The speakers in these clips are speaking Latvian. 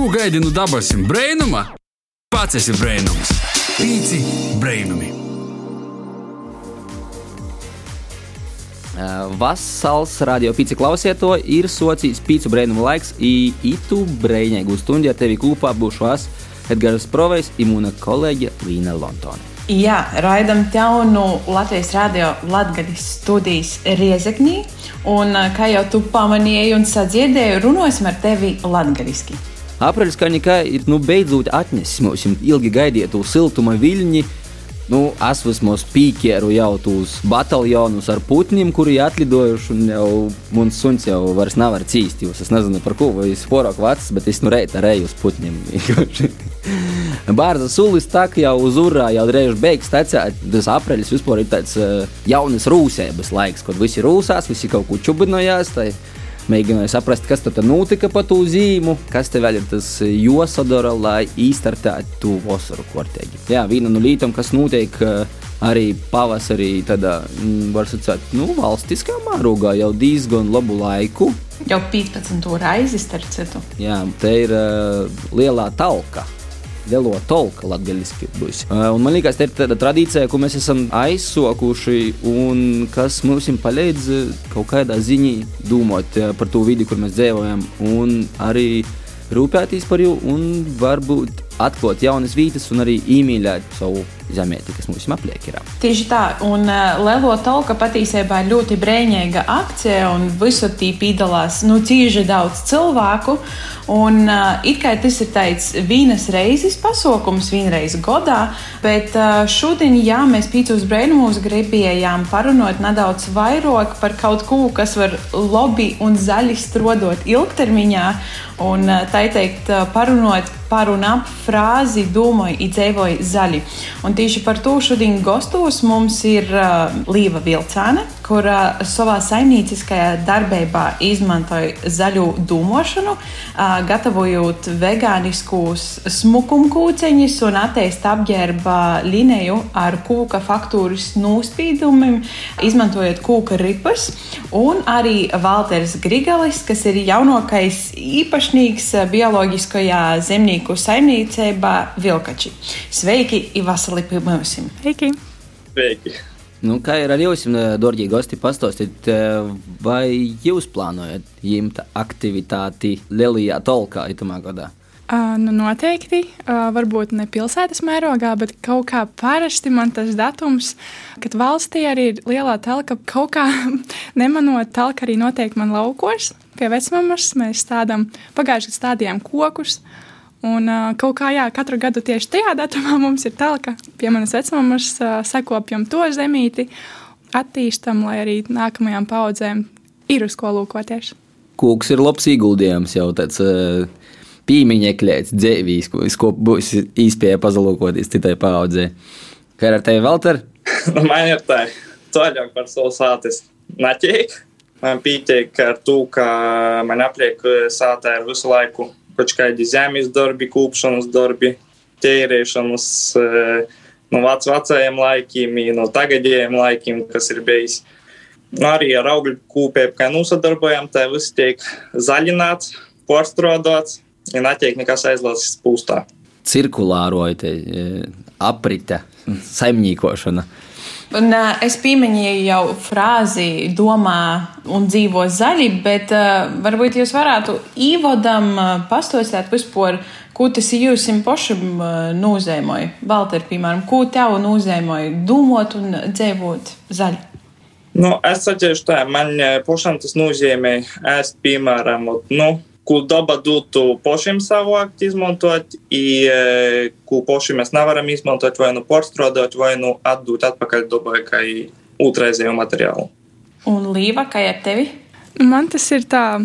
Ko gaidi no dabasim brainuma? Pats esi brainums. Pīci brainumi. Vasals radio pīci klausiet to, ir socijas pīcu brēnumu laiks, i itu brēņēgu stundi ar tevi kopā būšu es, Edgars Provejs, imūna kolēģe Līna Lontone. Jā, raidam jaunu Latvijas radio Latvijas studijas Riezeknī, un kā jau tu pamanīji un sadzirdēji, runāsim ar tevi latgaliski. Apreļs kā nekā ir nu beidzot atnesis mums ilgi gaidītu siltuma viļņi, Nu, es vismaz pīķēru jau tos bataljonus ar putniem, kuri atlidojuši, jau mums suns jau vairs nevar cīst. Jūs. Es nezinu, par ko viņš ir porok vecs, bet es nu reita reju uz putniem. Bārza sulis tā, ka jau uz urā jau drēž beigas tecē. Tas apreļs vispār ir tāds uh, jaunas rūsēbas laiks, kad visi rūsās, visi kaut ko čubinojās. Tai mēģināju saprast, kas tad notika pa to zīmu, kas te vēl ir tas jāsadara, lai īstartētu vasaru kortēģi. Jā, viena no lietām, kas notiek arī pavasarī, tādā, var sacīt, nu, valstiskā mārogā jau diezgan labu laiku. Jau 15. reizi, starp citu. Jā, te ir uh, lielā talka lielo tolku latviešu būs. Un man liekas, tā ir tāda tradīcija, ko mēs esam aizsokuši un kas mums palīdz kaut kādā ziņā domāt par to vidi, kur mēs dzīvojam, un arī rūpēties par viņu, un varbūt atklāt jaunas vietas un arī iemīļot savu zemieti, kas mums apliek. Ir. Tieši tā, un uh, Lelo Tolka patiesībā ir ļoti brīvīga akcija, un visur tī piedalās nu, cīži daudz cilvēku. Un, uh, it kā tas ir tāds vienas reizes pasākums, vienreiz gadā, bet uh, šodien, jā, mēs pīcos brīvumos gribējām parunāt nedaudz vairāk par kaut ko, kas var labi un zaļi strodot ilgtermiņā, un uh, tā teikt, uh, parunāt par un ap frāzi domāju, izdzīvoju zaļi. Un tieši par to šodien gastos mums ir uh, Līva Vilcāne, kura savā saimnieciskajā darbībā izmantoja zaļu dūmošanu, uh, gatavojot vegāniskus smukumkūceņus un attīst apģērba liniju ar kūka faktūras nospīdumiem, izmantojot kūka ripas. Un arī Valters Grigalis, kas ir jaunākais īpašnieks bioloģiskajā zemniekā dzīvnieku saimniecībā Vilkači. Sveiki, Ivasali, pie mums! Sveiki! Sveiki. Nu, kā ir ar jums, dārgie gosti, pastāstīt, vai jūs plānojat ņemt aktivitāti Lielajā Tolkā itamā gadā? Uh, nu noteikti, uh, varbūt ne pilsētas mērogā, bet kaut kā parasti man tas datums, kad valstī arī ir lielā telka, kaut kā nemanot, telka arī notiek man laukos pie vecmamas. Mēs stādām, pagājušajā gadā stādījām kokus. Uh, Un uh, kaut kā jā, katru gadu tieši tajā datumā mums ir tā, ka pie manas vecmāmas uh, sakopjam to zemīti, attīstam, lai arī nākamajām paudzēm ir uz ko lūkoties. Kūks ir labs ieguldījums jau tāds. Uh... Pīmiņķis, dzīvīs, ko būs īstenībā pazalūkoties citai paudzei. Kā ar tevi, Valter? Nu, man ir tā, ceļāk par savu sātis naķēk. Man pītiek ar to, ka man apliek sātā ir visu laiku kaut kādi zemes darbi, kūpšanas darbi, ķērēšanas no vec, vecajiem laikiem, no tagadējiem laikiem, kas ir bijis. Nu, arī ar augļu kūpēm, kā nosadarbojam, tā viss tiek zaļināts, porstrādāts, ja netiek nekas aizlāsts pūstā. Cirkulāroja aprite, saimniekošana. Un, uh, es pieminēju jau frāzi, domā un dzīvo zaļi, bet uh, varbūt jūs varētu īvodam uh, pastostāt vispār, ko tas jūs pašam uh, nozīmēja. Valter, piemēram, ko tev nozīmēja domāt un dzīvot zaļi? Nu, es saprotu, tā man pašam tas nozīmē, es, piemēram, nu, ko daba dotu pašiem savākt, izmantot, i ko paši mēs nevaram izmantot, vai nu porstrādāt, vai nu atdot atpakaļ dabai kā otrreizēju materiālu. Un Līva, kā ar tevi? Man tas ir tā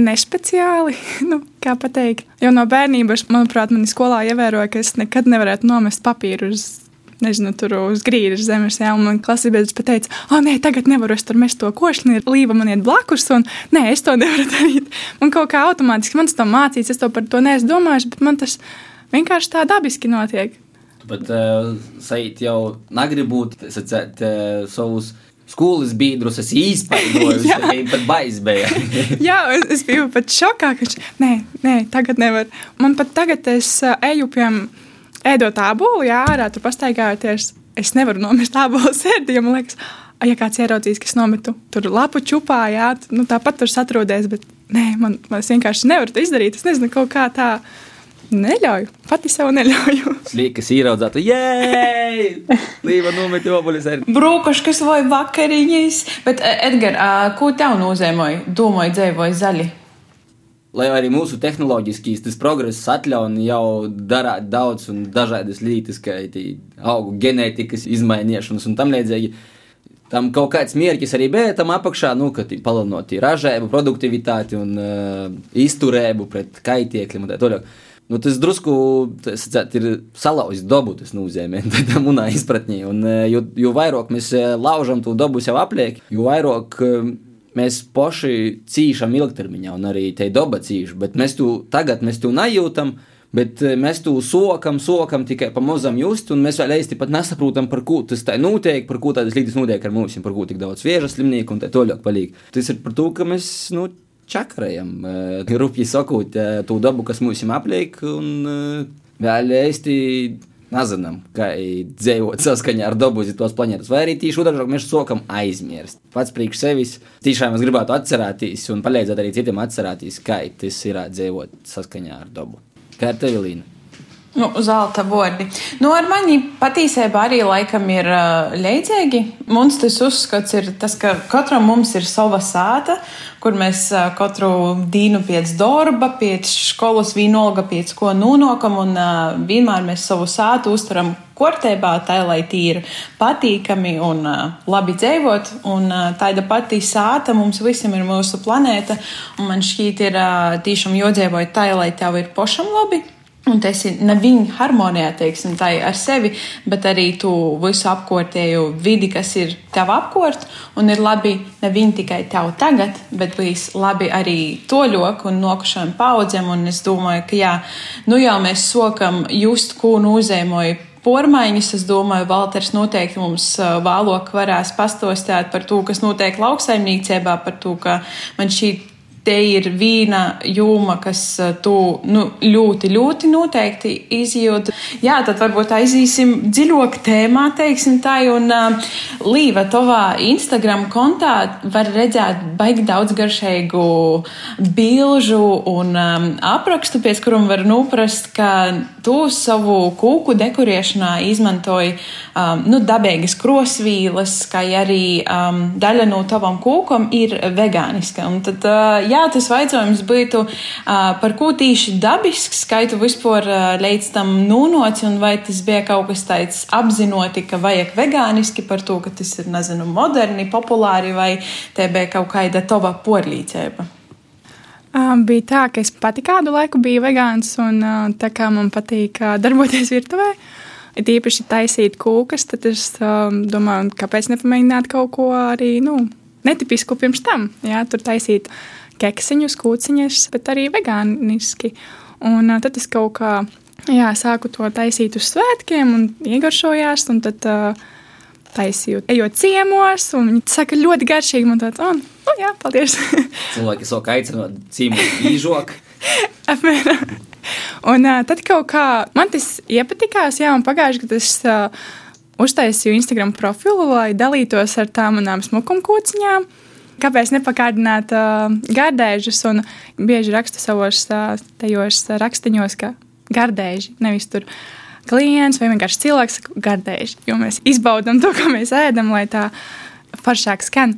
nespeciāli, nu, kā pateikt. Jo no bērnības, manuprāt, manī skolā ievēroja, ka es nekad nevarētu nomest papīru uz nezinu, tur uz grīdas zemes. Jā, un man klasisbiedrs pateica, ah, nē, tagad nevaru es tur mest to košļu, ir līva man iet blakus, un nē, es to nevaru darīt. Man kaut kā automātiski man tas to mācīts, es to par to neesmu domājis, bet man tas vienkārši tā dabiski notiek. Bet uh, Saīt jau negribu sacēt uh, savus skolas biedrus es viņiem pat baiz bija. Jā, es, es biju pat šokā, ka viņš, nē, nē, tagad nevar. Man pat tagad es uh, eju pie ēdot ābolu, jā, ārā tur pastaigājoties. Es nevaru nomest ābolu sēdi, jo man liekas, ja kāds ieraudzīs, ka es nometu tur lapu čupā, jā, nu, tāpat tur satrodies, bet nē, man, man es vienkārši nevaru to izdarīt. Es nezinu, kaut kā tā. Neļauju, pati sev neļauju. Slīkas ieraudzētu, jēj! Līva nomet obuļus ar. Brūkaškas vai vakariņas. Bet, Edgar, ko tev nozīmēja? Domāju, dzēvoja zaļi. Lai arī mūsu tehnoloģiskīs tas progress atļauj jau darīt daudz un dažādas lietas, kā augu ģenētikas izmaiņošanas un tam līdzīgi. Tam kaut kāds mērķis arī bija tam apakšā, nu, ka palielinot ražējumu, produktivitāti un uh, izturēbu pret kaitēkļiem un tā tālāk. Nu, tas drusku tas, ir salauzis dabu, tas nozīmē, tādā munā izpratnē. Un, jo, jo vairāk mēs laužam to dabu sev apliek, jo vairāk mēs paši cīšam ilgtermiņā, un arī te daba cīš, bet mēs to tagad mēs to nejūtam. Bet mēs to sokam, sokam tikai pa mazam just, un mēs vēl īsti pat nesaprotam, par ko tas tā notiek, par ko tādas lietas notiek ar mums, par ko tik daudz vēža slimnieku un tā tālāk paliek. Tas ir par to, ka mēs, nu, čakarējam, eh, rupji sakot, eh, to dabu, kas mums apliek, un eh, vēl īsti nezinām, kā dzīvot saskaņā ar dabu uz tos planētas. Vai arī tīši otrādi mēs sākam aizmirst. Pats priekš sevis tiešām es gribētu atcerēties un palīdzēt arī citiem atcerēties, kā tas ir dzīvot saskaņā ar dabu. Kā ar tevi, Līna? Nu, zelta vārdi. Nu, ar mani patiesībā arī laikam ir uh, leidzīgi. Mums tas uzskats ir tas, ka katram mums ir sava sāta, kur mēs uh, katru dienu pēc darba, pēc skolas vienalga, pēc ko nonākam, un uh, vienmēr mēs savu sātu uztveram kārtībā, tā lai tie ir patīkami un uh, labi dzīvot. Un uh, tāda pati sāta mums visiem ir mūsu planēta, un man šķiet ir uh, tiešām jodzīvot tā, lai tev ir pašam labi. Un tas ir ne viņa harmonijā, teiksim, tā ar sevi, bet arī tu visu apkārtēju vidi, kas ir tev apkārt. Un ir labi ne viņa tikai tev tagad, bet bijis labi arī toļok un nokušajām paudzēm. Un es domāju, ka jā, nu jau mēs sokam just, ko nozīmēja Pormaiņas, es domāju, Valters noteikti mums vēlāk varēs pastostāt par to, kas notiek lauksaimniecībā, par to, ka man šī te ir viena joma, kas eh, tu nu, ļoti, ļoti noteikti izjūt. Jā, tad varbūt aiziesim dziļāk tēmā, teiksim tā, un uh, Līva, tavā Instagram kontā var redzēt baigi daudz garšīgu bilžu un um, aprakstu, pēc kurum var noprast, ka tu savu kūku dekorēšanā izmantoji um, nu, dabīgas krosvīles, kā arī um, daļa no tavam kūkam ir vegāniska. Un tad, uh, jā, tas jautājums būtu, par ko tieši dabisks, kā tu vispār līdz tam nūnoci, un vai tas bija kaut kas tāds apzinoti, ka vajag vegāniski par to, ka tas ir, nezinu, moderni, populāri, vai te bija kaut kāda tova porlīdzība? Um, bija tā, ka es pati kādu laiku biju vegāns, un tā kā man patīk darboties virtuvē, ir īpaši taisīt kūkas, tad es domāju, kāpēc nepamēģināt kaut ko arī nu, netipisku pirms tam. Jā, tur taisīt uh, keksiņus, kūciņus, bet arī vegāniski. Un tad es kaut kā jā, sāku to taisīt uz svētkiem un iegaršojās. Un tad, uh, Taisīju, ejot ciemos, un viņi saka, ļoti garšīgi. Man tāds, oh, nu, jā, paldies. Cilvēki sāk aicināt ciemos īžok. Apmēram. Un uh, tad kaut kā man tas iepatikās, jā, un pagājuši, kad es uh, uztaisīju Instagram profilu, lai dalītos ar tām manām smukumkociņām. Uh, kāpēc nepakārdināt uh, gardēžus. Un bieži rakstu savos uh, tajos rakstiņos, ka gardēži nevis tur. Klients vai vienkārši cilvēks gardēži, jo mēs izbaudām to, ko mēs ēdam, lai tā foršāk skan.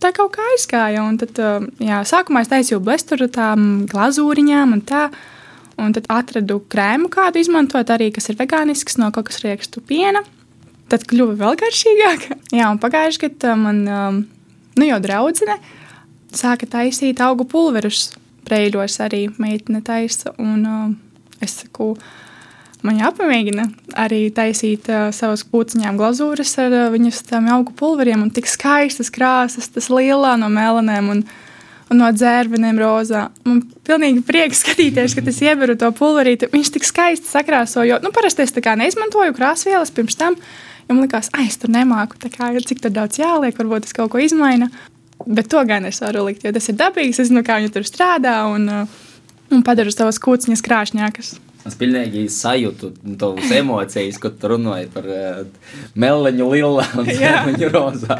Tā kaut kā aizgāja, un tad, jā, sākumā es taisīju blesturu tām glazūriņām un tā, un tad atradu krēmu, kādu izmantot arī, kas ir vegānisks no kaut kas riekstu piena. Tad kļuva vēl garšīgāk. Jā, un pagājuši gadu man um, nu, jau draudzene sāka taisīt augu pulverus. Preļos arī meitene taisa. Un, uh, es saku, man jāpamēģina arī taisīt uh, savas kūciņām glazūras ar uh, viņas tām augu pulveriem. Un tik skaistas krāsas, tas lielā no melanēm. Un, un no dzērbeniem rozā. Man pilnīgi prieks skatīties, ka es ieberu to pulverīti. Viņš tik skaisti sakrāso, jo nu, parasti es tā kā neizmantoju krāsvielas pirms tam, Jo man liekas, ah, es tur nemāku, kā, cik daudz jāliek, varbūt es kaut ko izmainu. Bet to gan es varu likt, jo tas ir dabīgs. Es zinu, kā viņi tur strādā un, uh, un padara savas kūciņas krāšņākas. Es pilnīgi sajūtu tavas emocijas, kad tu runāji par uh, meliņu lilā un meliņu rozā.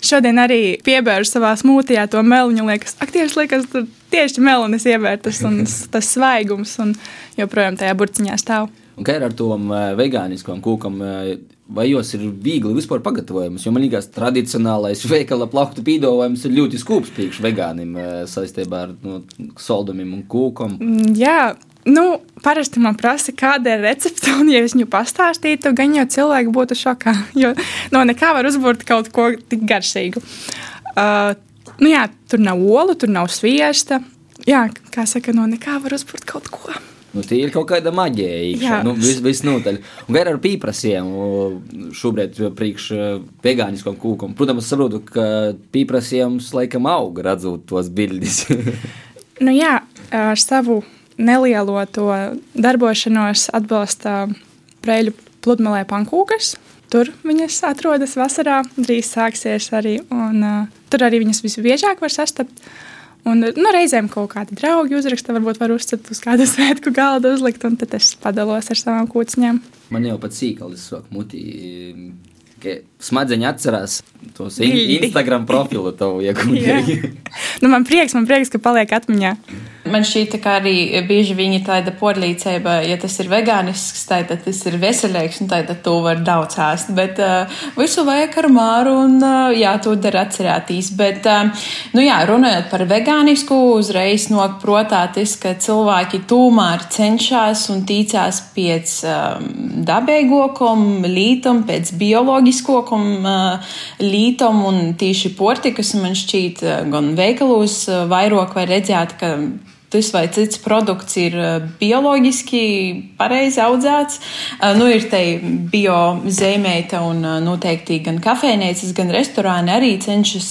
Šodien arī piebēru savā smūtijā to meliņu. Liekas, ak, tieši liekas, tur tieši melinis ievērtas un tas svaigums un joprojām tajā burciņā stāv. Un kā ir ar to uh, vegāniskām kūkam? Uh, vai jos ir viegli vispār pagatavojams. Jo man liekas, tradicionālais veikala plauktu pīdolājums ir ļoti skūps priekš vegāniem eh, saistībā ar no, saldumiem un kūkom. Mm, jā. Nu, parasti man prasa, kāda ir recepte, un, ja es viņu pastāstītu, gan jau cilvēki būtu šokā. Jo no nekā var uzbūvēt kaut ko tik garšīgu. Uh, nu, jā, tur nav olu, tur nav sviesta. Jā, kā saka, no nekā var uzbūvēt kaut ko. Nu, tie ir kaut kāda maģija. Nu, vis, visnotaļ. Un kā ar pīprasiem šobrīd priekš vegāniskam kūkam? Protams, es saprotu, ka pīprasiem laikam aug redzot tos bildes. nu jā, ar savu nelielo to darbošanos atbalsta Prēļu pludmalē pankūkas. Tur viņas atrodas vasarā, drīz sāksies arī, un uh, tur arī viņas visbiežāk var sastapt. Uh, Un nu, reizēm kaut kādi draugi uzraksta, varbūt var uzcelt uz kādu svētku galdu, uzlikt, un tad es padalos ar savām kūciņām. Man jau pat sīkālis sāk mutī. Smadzeņi atcerās tos Instagram profilu tavu, ja gudīgi. nu, man prieks, man prieks, ka paliek atmiņā. Man šķiet, ka arī bieži viņi tāda porlīcība, ja tas ir vegānisks, tad tas ir veselīgs, un tad to var daudz ēst. Bet uh, visu vajag ar māru, un uh, jā, to dar atcerētīs. Bet, uh, nu jā, runājot par vegānisku, uzreiz nok protātis, ka cilvēki tomēr cenšas un tīcās pēc um, dabīgokom, lītum, pēc bioloģiskokom uh, lītum un tīši portikas. Man šķiet, gan veikalos vairāk vai redzēt, ka tas vai cits produkts ir eh, bioloģiski pareizi audzēts. Eh, nu, ir te biozīmeita un eh, noteikti gan kafejnīcas, gan restorāni arī cenšas,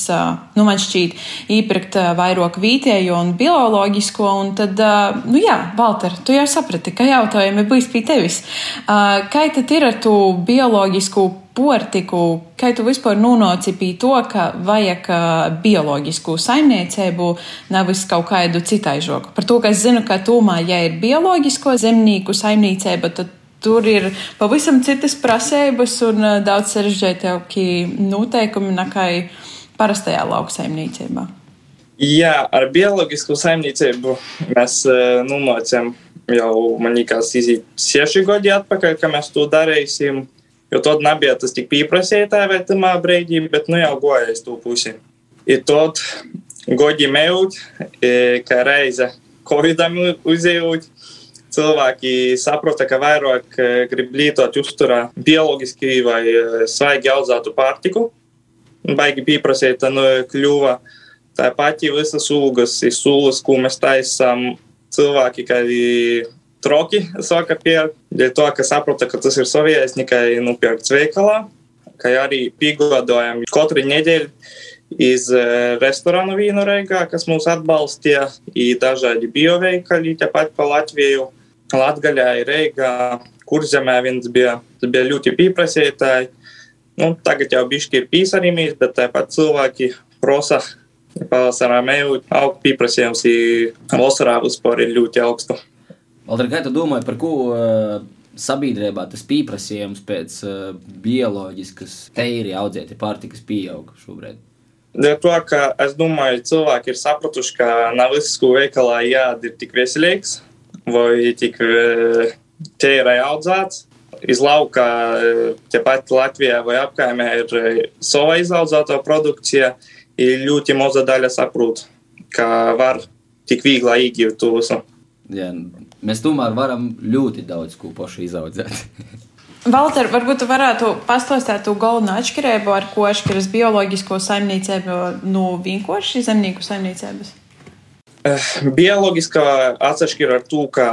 nu, man šķiet, īpirkt vairāk vietējo un bioloģisko. Un tad, nu jā, Valter, tu jau saprati, ka jautājumi būs pie tevis. Kā tad ir ar to bioloģisku portiku, kā tu vispār nonāci pie to, ka vajag bioloģisku saimniecību, nevis kaut kādu citai žoku. Par to, ka es zinu, ka tūmā, ja ir bioloģisko zemnieku saimniecība, tad tur ir pavisam citas prasības un daudz sarežģītāki noteikumi nekā parastajā lauksaimniecībā. Jā, ar bioloģisku saimniecību mēs uh, nomācām jau, man liekas, iziet seši gadi atpakaļ, ka mēs to darīsim. Jo tad nebija tas tik pieprasītāji tajā brīdī, bet nu jau gojais to pusi. Ir tad godi mēūt, ka reize Covidam uzjūt. Cilvēki saprota, ka vairāk grib lietot uzturā bioloģiski vai svaigi audzētu pārtiku. Baigi pieprasīta nu, kļuva tā pati visas ūgas, sulas, ko mēs taisām. Cilvēki, kā troki sāka pērkt, dēļ to, ka saprota, ka tas ir soviets tikai nopirkts veikalā, ka arī piegādājam katru nedēļu iz restorānu vīnu reigā, kas mūs atbalstīja, ir dažādi bioveikali, tāpat pa Latviju, Latgaļā ir reigā, kurzemē viens bija, tas bija ļoti pieprasītāji. Nu, tagad jau bišķi ir pīsarīmīs, bet tāpat cilvēki prosa pavasarā mēju augt pieprasījums, vasarā vispār ir ļoti augstu. Valter, kā tu domāji, par ko sabiedrībā tas pieprasījums pēc bioloģiskas teiri audzēta pārtikas pieauga šobrīd? Dēļ to, ka es domāju, cilvēki ir sapratuši, ka nav viss, ko veikalā jādara, ir tik veselīgs vai tik ķērai audzēts. Iz lauka, tepat Latvijā vai apkaimē, ir sava izaudzēta produkcija, ir ļoti maza daļa saprot, ka var tik viegli iegūt to visu. Jā, mēs tomēr varam ļoti daudz ko paši izaudzēt. Valter, varbūt jūs varētu pastāstīt to galveno atšķirību, ar ko atšķiras bioloģisko saimniecību no vienkārši zemnieku saimniecības? Eh, bioloģiskā atšķirība ar to, ka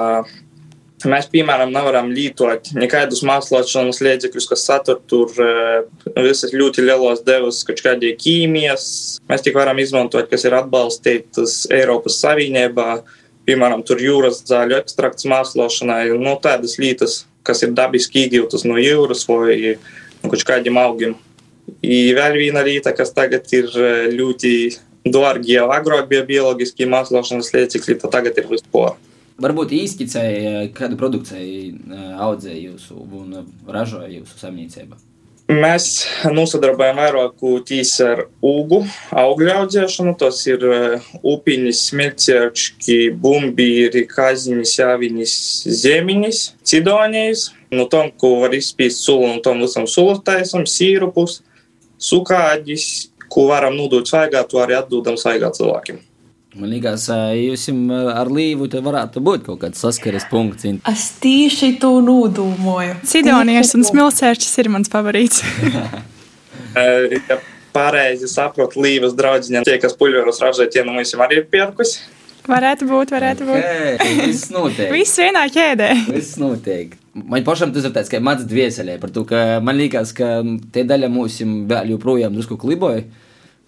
mēs, piemēram, nevaram lietot nekādus mākslošanas līdzekļus, kas satur tur eh, visas ļoti lielos devas, kaut kādi ķīmijas. Mēs tik varam izmantot, kas ir atbalstītas Eiropas Savienībā piemēram, tur jūras zāļu ekstrakts mēslošanai, nu, tādas lietas, kas ir dabiski iegūtas no jūras vai nu, kaut kādiem augiem. I vēl viena lieta, kas tagad ir ļoti dārgi, jau agrāk bija bioloģiski mēslošanas līdzekļi, tad tagad ir vispār. Varbūt īstenībā kādu produkciju audzēja jūsu un ražoja jūsu saimniecība. Mēs nosadarbojam vairāk tieši ar ūgu, augļu audzēšanu. Tas ir upiņas, smilcēkšķi, bumbīri, kaziņas, jāviņas, zemiņas, cidonijas. No tom, ko var izspīst sulu, no tom visam sulu taisam, sīrupus, sukāģis, ko varam nodot svaigā, to arī atdodam svaigā cilvēkiem. Man liekas, jūs ar līvu te varētu būt kaut kāds saskares punkts. Es tieši to nodūmoju. Sidonijas un smilcērčs ir mans favorīts. ja pareizi saprotu, līvas draudziņa, tie, kas puļveros ražē, tie no mums arī ir pierkusi. Varētu būt, varētu būt. Okay, viss notiek. Viss vienā ķēdē. Viss notiek. Man pašam tas ir tāds, ka mans dvieselē par to, ka man liekas, ka tie daļa mūs vēl joprojām drusku kliboja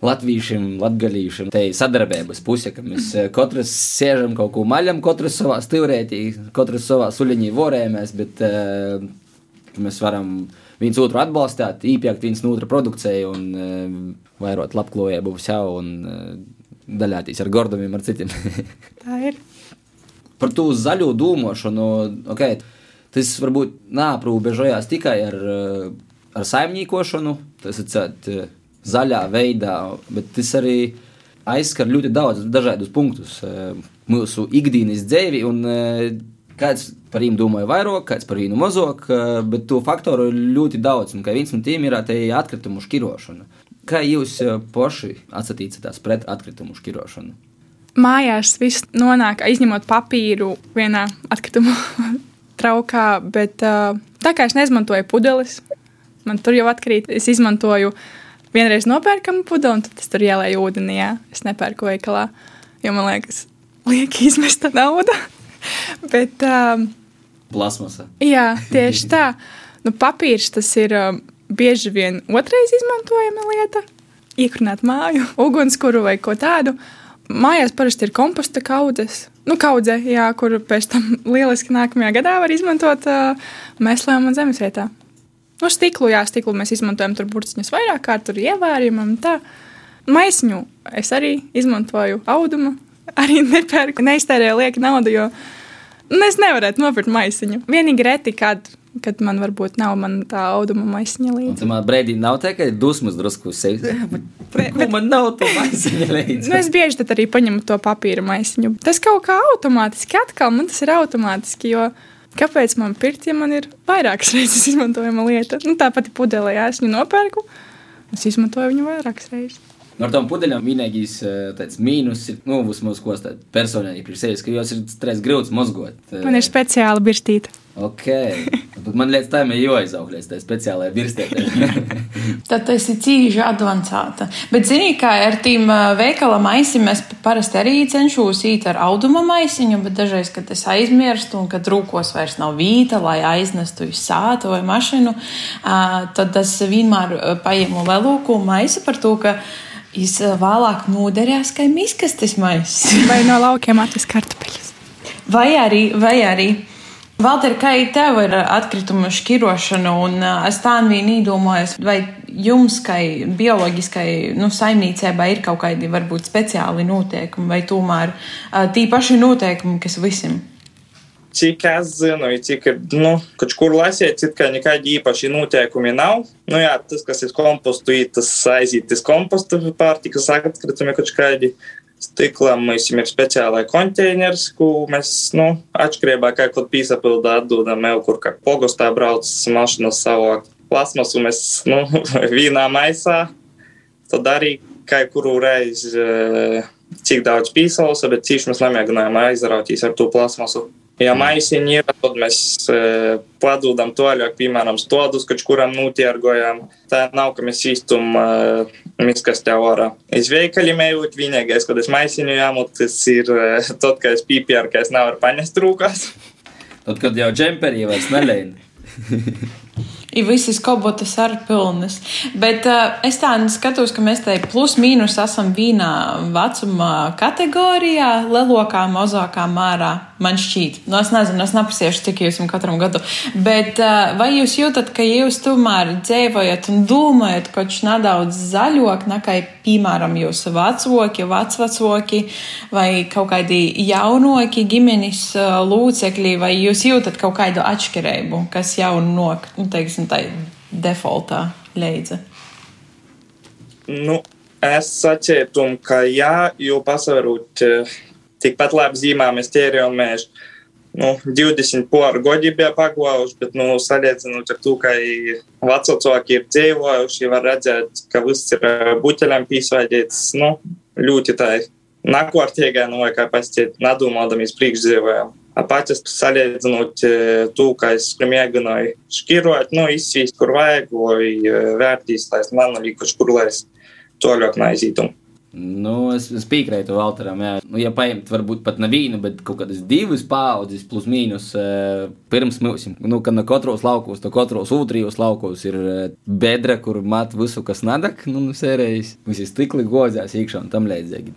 latviešiem, latgalīšiem. Te ir sadarbības puse, ka mēs eh, katrs sēžam kaut ko maļam, katrs savā stilrētī, katrs savā suļiņī vorējamies, bet uh, mēs varam viens otru atbalstīt, īpjakt viens no otra produkciju un uh, vairot labklājību sev un daļāties ar gordumiem ar citiem. Tā ir. Par to zaļo dūmošanu, ok, tas varbūt nāprūbežojās tikai ar, ar saimniekošanu, tas ir zaļā veidā, bet tas arī aizskar ļoti daudz dažādus punktus e, mūsu ikdienas dzīvi. E, kāds par viņu domāja vairāk, kāds par viņu mazāk, e, bet to faktoru ir ļoti daudz. Un viens no tiem ir atkritumu šķirošana. Kā jūs paši atsatīsieties pret atkritumu šķirošanu? Mājās viss nonāk, izņemot papīru vienā atkritumu traukā, bet tā kā es neizmantoju pudeles, man tur jau atkrīt, es izmantoju uh, vienreiz nopērkam pudeli, un tad es tur ielēju ūdenī. Jā. Es nepērku veikalā, jo man liekas, lieki izmesta nauda. Bet, um, Plasmasa. Jā, tieši tā. Nu, papīrs tas ir um, bieži vien otrais izmantojama lieta. Iekrunāt māju, ugunskura vai ko tādu. Mājās parasti ir komposta kaudzes. Nu, kaudze, jā, kur pēc tam lieliski nākamajā gadā var izmantot uh, mēslēm un zemesvietā. Nu, stiklu, jā, stiklu mēs izmantojam tur burciņus vairāk kārt, tur ievērījumam tā. Maisiņu es arī izmantoju audumu, arī nepērku, neiztērēju lieka naudu, jo nu, es nevarētu nopirkt maisiņu. Vienīgi reti, kad, kad man varbūt nav man tā auduma maisiņa līdzi. Man brīdī nav tā, ka ir dusmas drusku bet man nav to maisiņa līdzi. nu, es bieži tad arī paņemu to papīra maisiņu. Tas kaut kā automātiski, atkal man tas ir automātiski, jo Kāpēc man pirkt, ja man ir vairākas reizes izmantojama lieta? Nu, tā pati pudelē, ja es viņu nopērku, es izmantoju viņu vairākas reizes. Nu, tām pudeļām vienīgais eh, mīnus ir, nu, vismaz ko tādu personīgi sevis, ka jūs ir stress grūts mozgot. Man ir speciāla birstīte. Ok, bet man liekas, tā ir jāizaugļas, tā speciālajā virstētē. Tad tas ir cīņa advancēta. Bet, zini, kā ar tīm veikala maisiem, es parasti arī cenšos īt ar auduma maisiņu, bet dažreiz, kad es aizmirstu un kad rūkos vairs nav vīta, lai aiznestu uz sātu vai mašīnu, tad es vienmēr paņemu lelūku maisu par to, ka es vēlāk noderēs, kā miskastes maisis. vai no laukiem atvis kartupeļus. Vai arī, vai arī. Valter, kā tev ir atkrituma šķirošana, un es tā vien īdomājos, vai jums, kā bioloģiskai nu, saimniecībai, ir kaut kādi varbūt speciāli noteikumi, vai tomēr tī paši noteikumi, kas visiem? Cik es zinu, cik ir, nu, kaut kur lasīt, it kā nekādi īpaši noteikumi nav. Nu jā, tas, kas ir kompostu, tas aiziet uz kompostu pārtikas atkritumi kaut kādi. Stiklam mums ir speciālai konteiners, ko mēs, nu, atšķirībā kā kaut pīsapildā atdodam jau kur kā pogostā brauc mašīnas savākt plasmasu mēs, nu, vīnā maisā. Tad arī kā kuru reizi, eh, cik daudz pīsausa, bet cīši mēs nemēģinājām aizrautīs ar to plasmasu. Ja maisiņi ir, tad mēs e, padodam toļāk, piemēram, stodus, kač kuram nutiergojam. Tā nav, ka mēs īstum e, miskastē ārā. Es veikaļiem ejot, vienīgais, kad es maisiņu jāmut, tas ir e, tad, kad es pīpjāru, ka es nevaru paņest rūkās. Tad, kad jau džemperī vairs nelēni. Ir visas kobotas ar pilnas. Bet uh, es tā skatos, ka mēs te plus mīnus esam vienā vecuma kategorijā, lielākā, mazākā mērā. Man šķiet. Nu, es nezinu, es neprasīšu, cik jūs esat katram gadu. Bet uh, vai jūs jūtat, ka jūs tomēr dzīvojat un domājat kaut kas nedaudz zaļāk nekā, piemēram, jūsu vecāki, vecvecāki vai kaut kādi jaunoki ģimenes uh, locekļi, vai jūs jūtat kaut kādu atšķirību, kas jau nok, nu, teiksim, tā defaultā leidza? Nu, es sačietu, ka jā, jo pasvarot. Uh, tikpat labi zīmāmies ķēri un mēži. Nu, 20 poru gadi bija pagājuši, bet, nu, salīdzinot ar to, ka vecāki ir dzīvojuši, var redzēt, ka viss ir buteļiem pīsvaidīts, nu, ļoti tā nakortīgā, nu, vai kā pasties, nadomādamies priekšdzīvojam. Apatis salīdzinot to, ka es mēģināju šķirot, nu, izsīst, kur vajag, vai vērtīs, lai man likuši, kur lai es toļāk naizītumu. Nu, es, es piekrītu Valteram. Jā. Nu, ja paņemt, varbūt pat ne vienu, bet kaut kādas divas paudzes, plus mīnus, uh, pirms mums, nu, kad no katros laukos, no katros otrajos laukos ir uh, bedra, kur mat visu, kas nadak, nu, sērijas, visi stikli gozās iekšā un tam līdzīgi.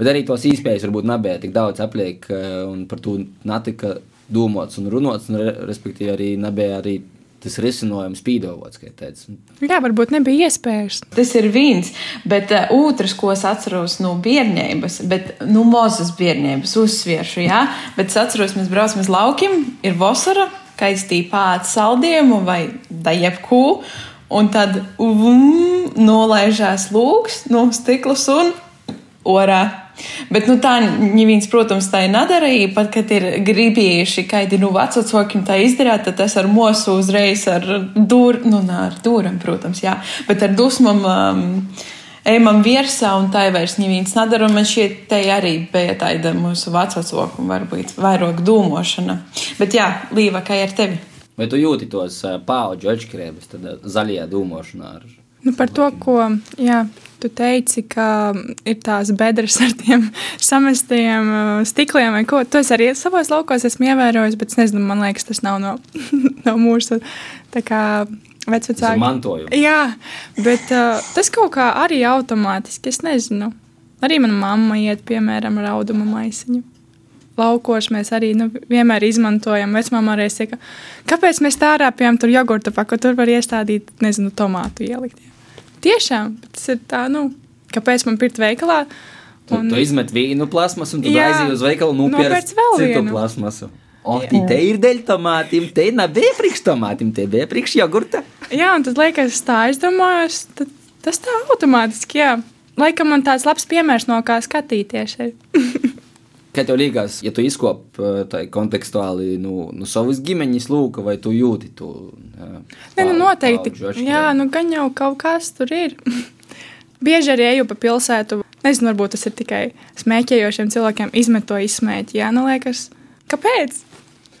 Bet arī tos īspējas varbūt nebija tik daudz apliek, uh, un par to netika domāts un runāts, un respektīvi arī nebija arī tas risinājums pīdovots, kā teicu. Jā, varbūt nebija iespējas. Tas ir viens, bet uh, otrs, ko es atceros no bērnības, bet, nu, mazas bērnības uzsvieršu, jā, bet es atceros, mēs braucam uz laukiem, ir vasara, kaistī pēc saldējumu vai da jebkū, un tad um, nolaižās lūks no stiklas un orā. Bet nu, tā neviens, protams, tā nedarīja. Pat, kad ir gribējuši kādi nu, vecākiem tā izdarīt, tad tas ar mosu uzreiz ar dūriem, nu, nā, ar dūriem, protams, jā, bet ar dusmam. Um, Ejam virsā, un tā vairs neviens nedara. Man šķiet, te arī bija tāda mūsu vecāka, varbūt vairāk dūmošana. Bet jā, Līva, kā ar tevi? Vai tu jūti tos paudžu atšķirības, tad zaļajā dūmošanā? Ar... Nu, par to, ko jā, tu teici, ka ir tās bedres ar tiem samestiem uh, stikliem vai ko. To es arī savos laukos esmu ievērojis, bet es nezinu, man liekas, tas nav no, no mūsu vecāku mantojuma. Jā, bet uh, tas kaut kā arī automātiski, es nezinu. Arī mana mamma iet, piemēram, ar audumu maisiņu. Laukos mēs arī nu, vienmēr izmantojam. Vecmāmiņa arī saka, kāpēc mēs tā rāpjam tur jogurtu paku, tur var iestādīt, nezinu, tomātu ielikt. Tiešām, tas ir tā, nu, kāpēc man pirkt veikalā. Un... Tu, tu izmet vienu plasmasu, un tu aizies uz veikalu nopērci vēl citu vienu. plasmasu. O, te ir dēļ tomātiem, te nebija priekš tomātiem, te bija priekš jogurta. Jā, un tad liekas, tā aizdomājos, tad tas tā automātiski, jā. Laikam man tāds labs piemērs no kā skatīties. Kā tev liekas, ja tu izkop tā kontekstuāli nu, nu savas ģimeņas lūka, vai tu jūti to? Jā, Nē, nu noteikti. Jā, nu gan jau kaut kas tur ir. Bieži arī eju pa pilsētu. Nezinu, varbūt tas ir tikai smēķējošiem cilvēkiem, izmet to izsmēķi. Jā, nu liekas, kāpēc?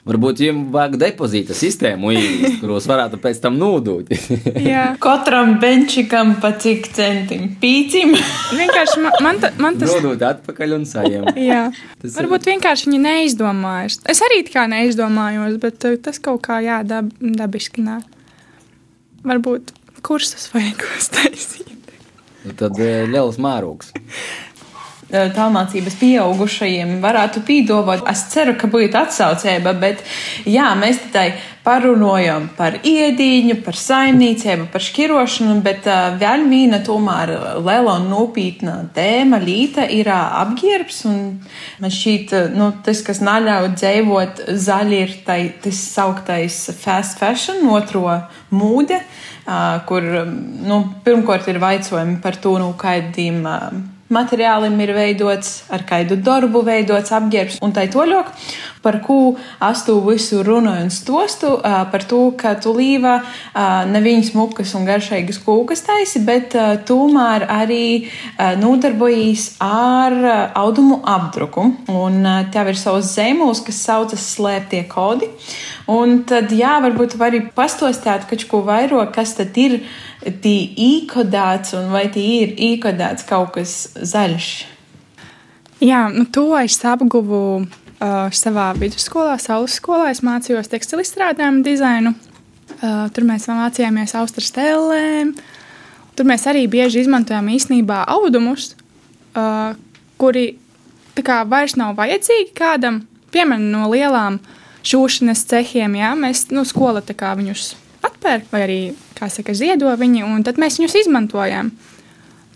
Varbūt jums vajag depozīta sistēmu, īst, kuros varētu pēc tam nodot. Katram benčikam pa cik centim pīcim. vienkārši man, man, ta, man tas. Nodot atpakaļ un saņemt. Jā. Tas Varbūt vienkārši viņi neizdomājas. Es arī tā kā neizdomājos, bet uh, tas kaut kā jā, dab, dabiski nāk. Varbūt kursus vajag uztaisīt. Tad uh, liels mērogs tālmācības pieaugušajiem varētu pīdovot. Es ceru, ka būtu atsaucēba, bet jā, mēs tikai parunājam par iedīņu, par saimniecību, par šķirošanu, bet uh, vēl viena tomēr liela un nopietna tēma līta ir uh, apģērbs. Man šķiet, uh, nu, tas, kas neļauj dzīvot zaļi, ir tai, tas sauktais fast fashion, otro mūde, uh, kur, nu, pirmkārt ir vaicojumi par to, nu, kādiem. Uh, materiālim ir veidots, ar kādu darbu veidots apģērbs un tā toļok, par ko astu visu runāju un stostu, par to, ka tu līva neviņas mukas un garšīgas kūkas taisi, bet tomēr arī nodarbojas ar audumu apdruku. Un tev ir savs zīmols, kas saucas slēptie kodi. Un tad, jā, varbūt var arī pastostāt kaut ko vairāk, kas tad ir tī īkodēts un vai tī ir īkodēts kaut kas zaļš? Jā, nu to es apguvu uh, savā vidusskolā, Saules skolā. Es mācījos tekstilu izstrādājumu dizainu. Uh, tur mēs mācījāmies austras tēlēm. Tur mēs arī bieži izmantojam īstenībā audumus, uh, kuri kā, vairs nav vajadzīgi kādam, piemēram, no lielām šūšanas cehiem, jā, mēs, nu, skola viņus atpērk, vai arī, kā saka, ziedo viņi, un tad mēs viņus izmantojam.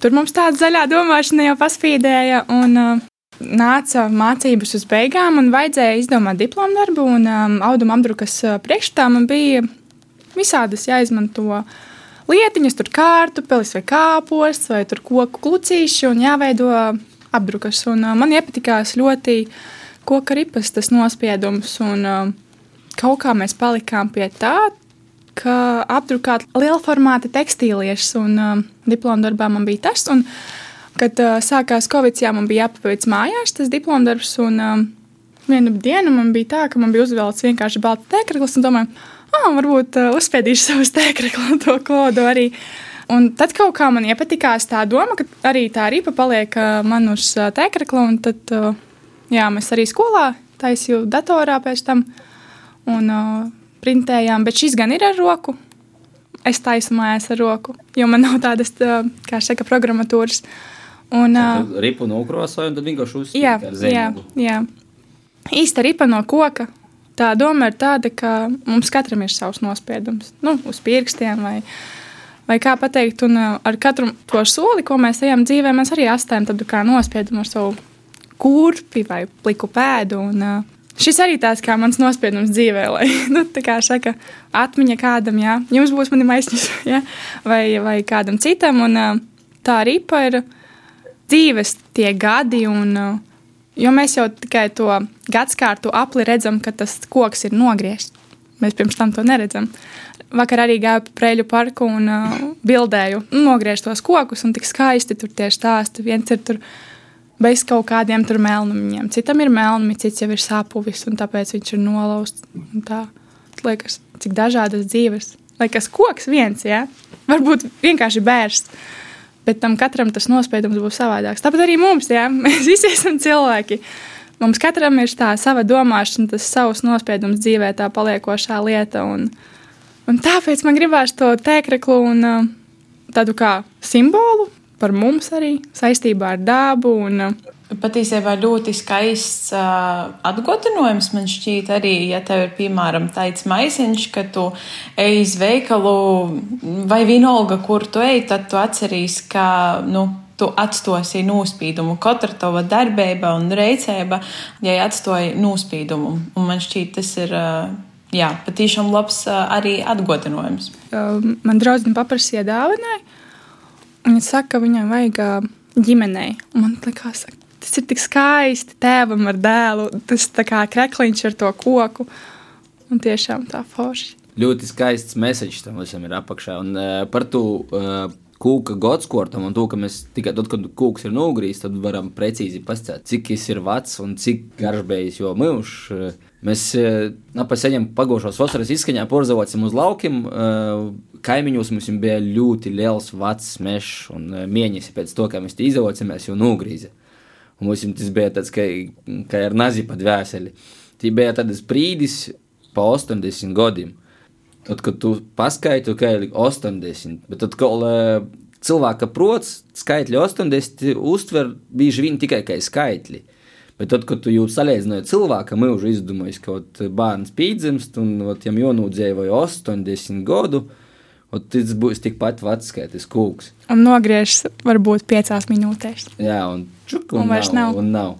Tur mums tāda zaļā domāšana jau paspīdēja, un uh, nāca mācības uz beigām, un vajadzēja izdomāt diplomu darbu, un um, auduma apdrukas uh, priekšstā man bija visādas jāizmanto lietiņas, tur kārtupelis vai kāposts vai tur koku klucīši, un jāveido apdrukas. Un, uh, man iepatikās ļoti koka ripas tas nospiedums, un uh, kaut kā mēs palikām pie tā, ka apdrukāt liela formāta tekstīliešus, un uh, diplomu darbā man bija tas. Un, kad uh, sākās Covid, jā, man bija jāpaveic mājās tas diplomu darbs, un uh, vienu dienu man bija tā, ka man bija uzvelts vienkārši balts tēkraklis, un domāju, ah, varbūt uh, uzspēdīšu savus tēkraklu to kodu arī. Un tad kaut kā man iepatikās tā doma, ka arī tā ripa paliek uh, man uz uh, tēkrakla, un tad, uh, jā, mēs arī skolā taisīju datorā pēc tam. Un, uh, printējām, bet šis gan ir ar roku. Es taisu mājās ar roku, jo man nav tādas, kā saka, programmatūras. Un, uh, ripu nokrāsoju, un tad vienkārši uzsākt ar zēnu. Jā, jā. īsta ripa no koka. Tā doma ir tāda, ka mums katram ir savs nospiedums, nu, uz pirkstiem vai, vai kā pateikt, un ar katru to soli, ko mēs ejam dzīvē, mēs arī astējam tādu kā nospiedumu ar savu kurpi vai pliku pēdu. Un, Šis arī tāds kā mans nospiedums dzīvē, lai, nu, tā kā saka, atmiņa kādam, jā, jums būs mani maisiņš, jā, vai, vai kādam citam, un tā ripa ir dzīves tie gadi, un, jo mēs jau tikai to gadskārtu apli redzam, ka tas koks ir nogriezts. Mēs pirms tam to neredzam. Vakar arī gāju pa Preļu parku un uh, bildēju, nogriežu tos kokus, un tik skaisti tur tie stāsti. Viens ir tur bez kaut kādiem tur melnumiem. Citam ir melnumi, cits jau ir sāpuvis, un tāpēc viņš ir nolauzts. Tā liekas, cik dažādas dzīves. Liekas, koks viens, jā, varbūt vienkārši bērns. Bet tam katram tas nospiedums būs savādāks. Tāpat arī mums, jā, mēs visi esam cilvēki. Mums katram ir tā sava domāšana, tas savs nospiedums dzīvē, tā paliekošā lieta. Un, un tāpēc man gribās to tēkreklu un uh, tādu kā simbolu par mums arī saistībā ar dabu. Un, uh, Patiesībā ļoti skaists uh, atgādinājums man šķiet, arī, ja tev ir piemēram tāds maisiņš, ka tu ej uz veikalu vai vienalga, kur tu ej, tad tu atceries, ka, nu, tu atstosi nospīdumu. Katra tava darbība un reizēba, ja atstāja nospīdumu. Un man šķiet, tas ir. Uh, Jā, patiešām labs uh, arī atgādinājums. Man draudzene paprasīja dāvanai, Viņa saka, ka viņai vajag ģimenei. Un man liekas, tas ir tik skaisti tēvam ar dēlu, tas kā krekliņš ar to koku. Un tiešām tā forši. Ļoti skaists mēsīčs tam visam ir apakšā. Un uh, par to uh, kūka godskortam un to, ka mēs tikai tad, kad kūks ir nogrīzts, tad varam precīzi pastāstīt, cik tas ir vecs un cik garšbējis, jo mūžs. Uh, Mēs apseņem pagošos vasaras izskaņā, porzavosim uz laukiem. Kaimiņos mums bija ļoti liels vecs mežs un mieņas pēc to, kā mēs te izavocāmies, jau nogrīza. Un mums tas bija tāds, kā, kā ar nazi pat vēseli. Tī bija tāds brīdis pa 80 gadiem. Tad, kad tu paskaiti, ka ir 80, bet tad, kad cilvēka prots skaitļi 80 uztver bieži vien tikai kā skaitļi. Bet tad, kad tu jau salīdzināji cilvēku mūžu, izdomājis, ka ot, bērns pīdzimst un ot, viņam jonūdzēja vai 80 gadu, ot, tas būs tikpat vecs kā tas kūks. Un nogriežas varbūt 5 minūtēs. Jā, un čuk, un, un vairs nav. Un nav.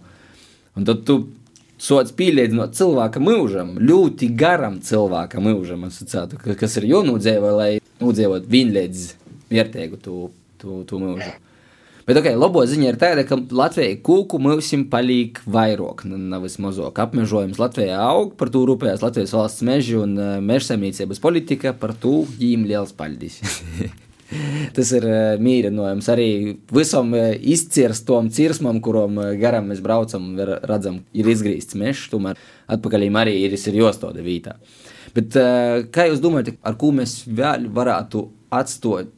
Un tad tu sots pielīdzinot cilvēka mūžam, ļoti garam cilvēka mūžam, kas ir jonūdzēja, lai nūdzējot vienlīdz vērtīgu to, to, to mūžu. Bet okay, labo ziņa ir tāda, ka Latvijai kūku mūsim palīk vairāk, nevis mazāk. Apmežojums Latvijā aug, par to rūpējas Latvijas valsts meži un uh, mežsaimniecības politika, par to jīm liels paldies. Tas ir uh, mīrinājums arī visam uh, izcirstom cirsmam, kuram uh, garām mēs braucam un redzam, ir izgrīzts mežs, tomēr atpakaļ arī ir, ir jostoda vītā. Bet kā jūs domājat, ar ko mēs vēl varētu atstāt?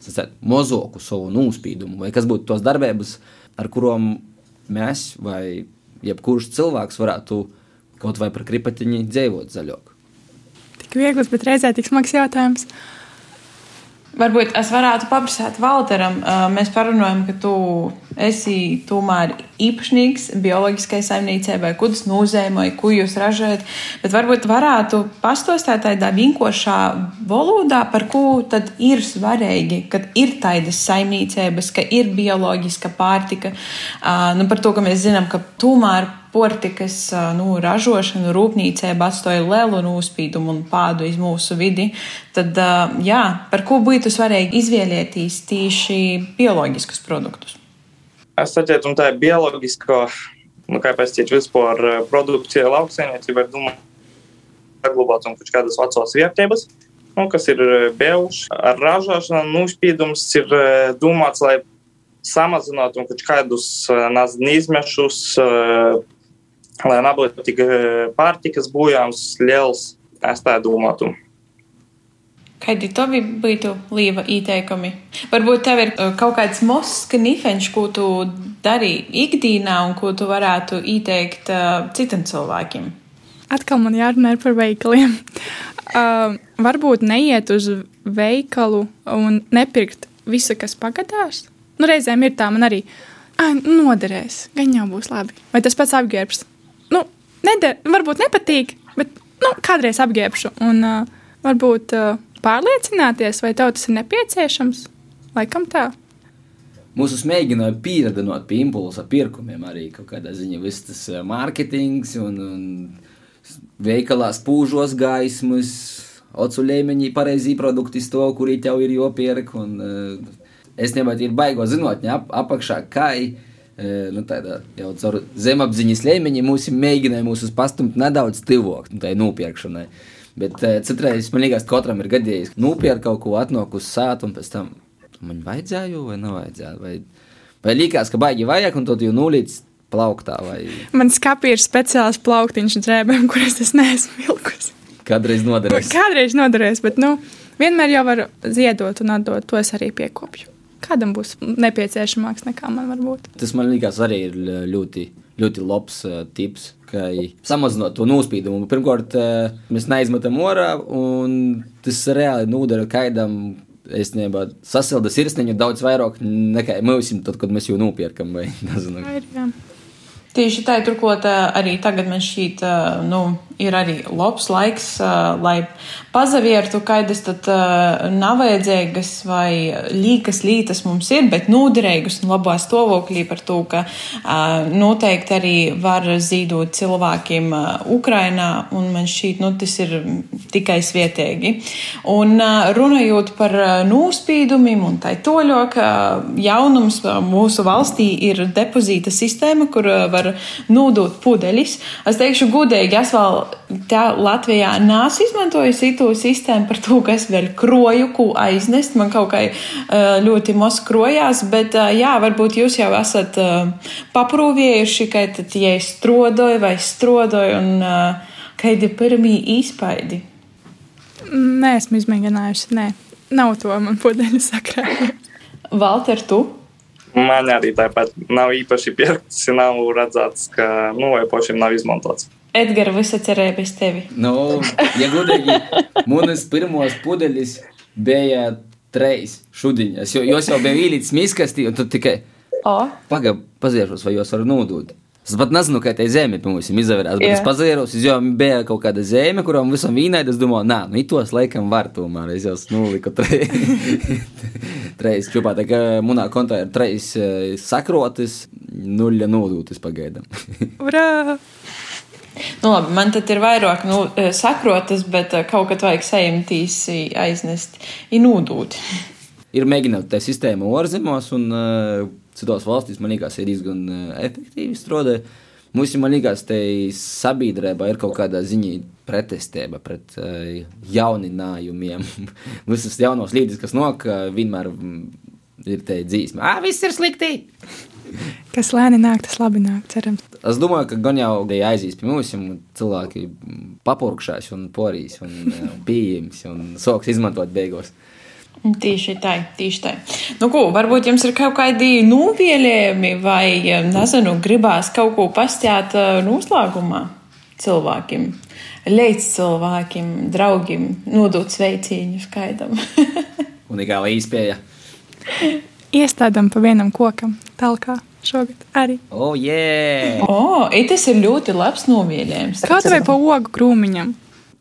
Uh, mozoku savu nospīdumu, vai kas būtu tos darbības, ar kurām mēs vai jebkurš cilvēks varētu kaut vai par kripatiņu dzīvot zaļāk. Tik viegls, bet reizē tik smags jautājums. Varbūt es varētu paprasāt Valteram. Mēs parunājam, ka tu esi tomēr īpašnieks bioloģiskai saimniecībai, kudas nozēmai, ko jūs ražojat. Bet varbūt varētu pastostāt tādā vienkošā valodā, par ko tad ir svarīgi, kad ir tādas saimniecības, ka ir bioloģiska pārtika. Nu, par to, ka mēs zinām, ka tomēr portikas nu, ražošanu rūpnīcēm atstāja lielu nospīdumu un pādu iz mūsu vidi, tad jā, par ko būtu svarīgi izvēlēties tieši bioloģiskus produktus? Es saprotu, un tā ir bioloģiska, nu, kā pēc vispār produkcija lauksainiecība, ir domāta saglabāt un kādas vecās vērtības. Nu, kas ir bijuši ar ražošanu, nospīdums ir domāts, lai samazinātu kādus izmešus, lai nebūtu tik pārtikas bojājums liels, es tā domātu. Kādi tavi būtu līva ieteikumi? Varbūt tev ir kaut kāds mozs, ka nifenš, ko tu dari ikdienā un ko tu varētu ieteikt uh, citiem cilvēkiem. Atkal man jārunā par veikaliem. Uh, varbūt neiet uz veikalu un nepirkt visu, kas pagadās. Nu, reizēm ir tā, man arī ah, noderēs, gan jau būs labi. Vai tas pats apģērbs? Nu, neder, varbūt nepatīk, bet nu, kādreiz apgēbšu. Un uh, varbūt uh, pārliecināties, vai tev tas ir nepieciešams. Laikam tā. Mūsu mēģināja pieredzināt pie impulsa pirkumiem arī kaut kādā ziņā. Viss tas mārketings un, un veikalā spūžos gaismas, ocu līmeņi, pareizi produkti to, kuri tev ir jopierk. Un, uh, es nebaidu, ir baigo zinātņi ap, apakšā, kā ir nu, tādā jau caur zemapziņas līmeņa mums mēģināja mūs pastumt nedaudz tuvāk nu, tai nopirkšanai. Bet citreiz man liekas, ka katram ir gadījis nopirkt kaut ko, atnāk uz sātu un pēc tam man vajadzēja vai nevajadzēja. Vai, vai likās, ka baigi vajag un tad jau nulīdz plauktā. Vai... Man skapī ir speciāls plauktiņš drēbēm, kuras es neesmu vilkusi. Kādreiz noderēs. Kādreiz noderēs, bet nu, vienmēr jau var ziedot un atdot. To es arī piekopju kādam būs nepieciešamāks nekā man var būt. Tas man liekas arī ir ļoti, ļoti labs uh, tips. Samazinot to nospīdumu. Pirmkārt, uh, mēs neizmetam orā, un tas reāli nodara kaidam. Es nebā sasildu sirsniņu daudz vairāk nekā mēs, tad, kad mēs jau nopirkam. Vai. Tieši tā, turklāt arī tagad man šķiet, nu, ir arī labs laiks, lai pazaviertu, kādas tad nav vajadzīgas vai līkas lītas mums ir, bet nūderīgas un labā stāvoklī par to, ka noteikti arī var zīdot cilvēkiem Ukrainā, un man šķiet, nu, tas ir tikai svietīgi. Un runājot par nūspīdumiem un tai toļok, jaunums mūsu valstī ir depozīta sistēma, kur var var nūdot pudeļus. Es teikšu, gudīgi, es vēl tā Latvijā nesu izmantojis to sistēmu par to, ka es vēl kroju, ko aiznest. Man kaut kā ļoti maz krojās, bet jā, varbūt jūs jau esat paprūvējuši, ka tad, ja es strodoju vai strodoju un kādi pirmie īspaidi. Nē, esmu izmēģinājusi. Nē, nav to man pudeļu sakrā. Valter, tu? Man arī tāpat nav īpaši pieraksts, nav redzēts, ka nu, vai pašiem nav izmantots. Edgars, visi cerēja bez tevi. Nu, ja gudīgi, manas pirmos pudeļus bija trejas šudiņas, jo jūs jau bija īlīts miskastī, un tu tikai. Pagaid, paziešos, vai jūs varat nodot. Es pat nezinu, kā tā zeme pie mums izvērās, bet yeah. es pazēros, jo bija kaut kāda zeme, kuram visam vīnai, es domāju, nā, nu, tos laikam var tomēr, es jau nuliku treis čupā, tā kā munā kontā ir treis eh, sakrotis, nuļa nodūtis pagaidam. Urā! Nu, labi, man tad ir vairāk nu, eh, sakrotas, bet eh, kaut kad vajag sejamtīs aiznest, ir nūdūt. Ir mēģināt tā sistēma orzemos un uh, citās valstīs, man liekas, ir diezgan uh, efektīvi strādāja. Mums, man liekas, te sabiedrībā ir kaut kāda ziņa pretestība pret uh, jauninājumiem. Visas jaunos līdzekļus, kas uh, vienmēr ir te dzīsme. Ah, viss ir slikti! Kas lēni nāk, tas labi nāk, cerams. Es domāju, ka gan jau aizies pie mums, un cilvēki papurkšās un porīs un pieejams un soks izmantot beigās. Tieši tā, tieši tā. Nu, ko, varbūt jums ir kaut kādi novēlējumi, vai, nezinu, gribās kaut ko pastāt noslēgumā cilvēkiem, līdz cilvēkiem, draugiem, nodot sveicienus kādam. unikāla īspēja. Iestādām pa vienam kokam, talkā šogad arī. Oh, yeah! O, oh, tas ir ļoti labs novielējums. Kaut vai pa ogu krūmiņam.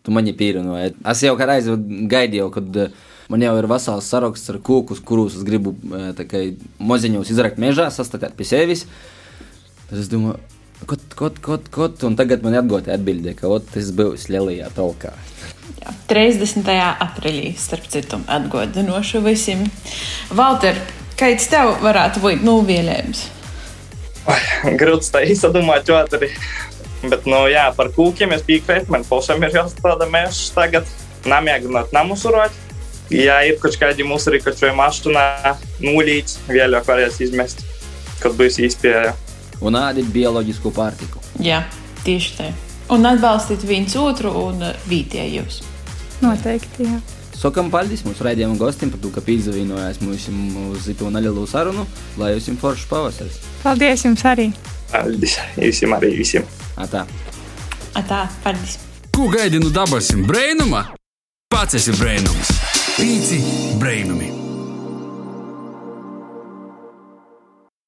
Tu mani pīrinoji. Es jau kā reizi gaidīju, kad uh, man jau ir vesels saraksts ar kūkus, kurus es gribu kā, moziņos izrakt mežā, sastādīt pie sevis. Tad es domāju, kot, kot, kot, kot, un tagad man atgūta atbildē, ka tas būs lielajā talkā. Jā, 30. aprīlī, starp citu, atgādinošu visiem. Valter, kāds tev varētu būt novielējums? Grūts tā izdomāt, jo arī. Bet, nu, jā, par kūkiem es piekrītu. Man pašam ir jāstrādā mežs tagad. Namēģināt namus urot. Ja ir kaut kādi musuri, kaut vai mašīnā nulīts, vēlāk varēs izmest, kad būs īspēja. Un ādīt bioloģisku pārtiku. Jā, tieši tā. Un atbalstīt viens otru un vietējos. Noteikti, jā. Sakām paldies mūsu raidījuma gostiem par to, ka pīzavīnojās mums uz to nelielu sarunu, lai jums foršs pavasaris. Paldies jums arī! Paldies visiem arī visiem! Atā! Atā, paldies! Ko gaidi no dabasim brēnuma? Pats esi brēnums! Pīci brēnumi!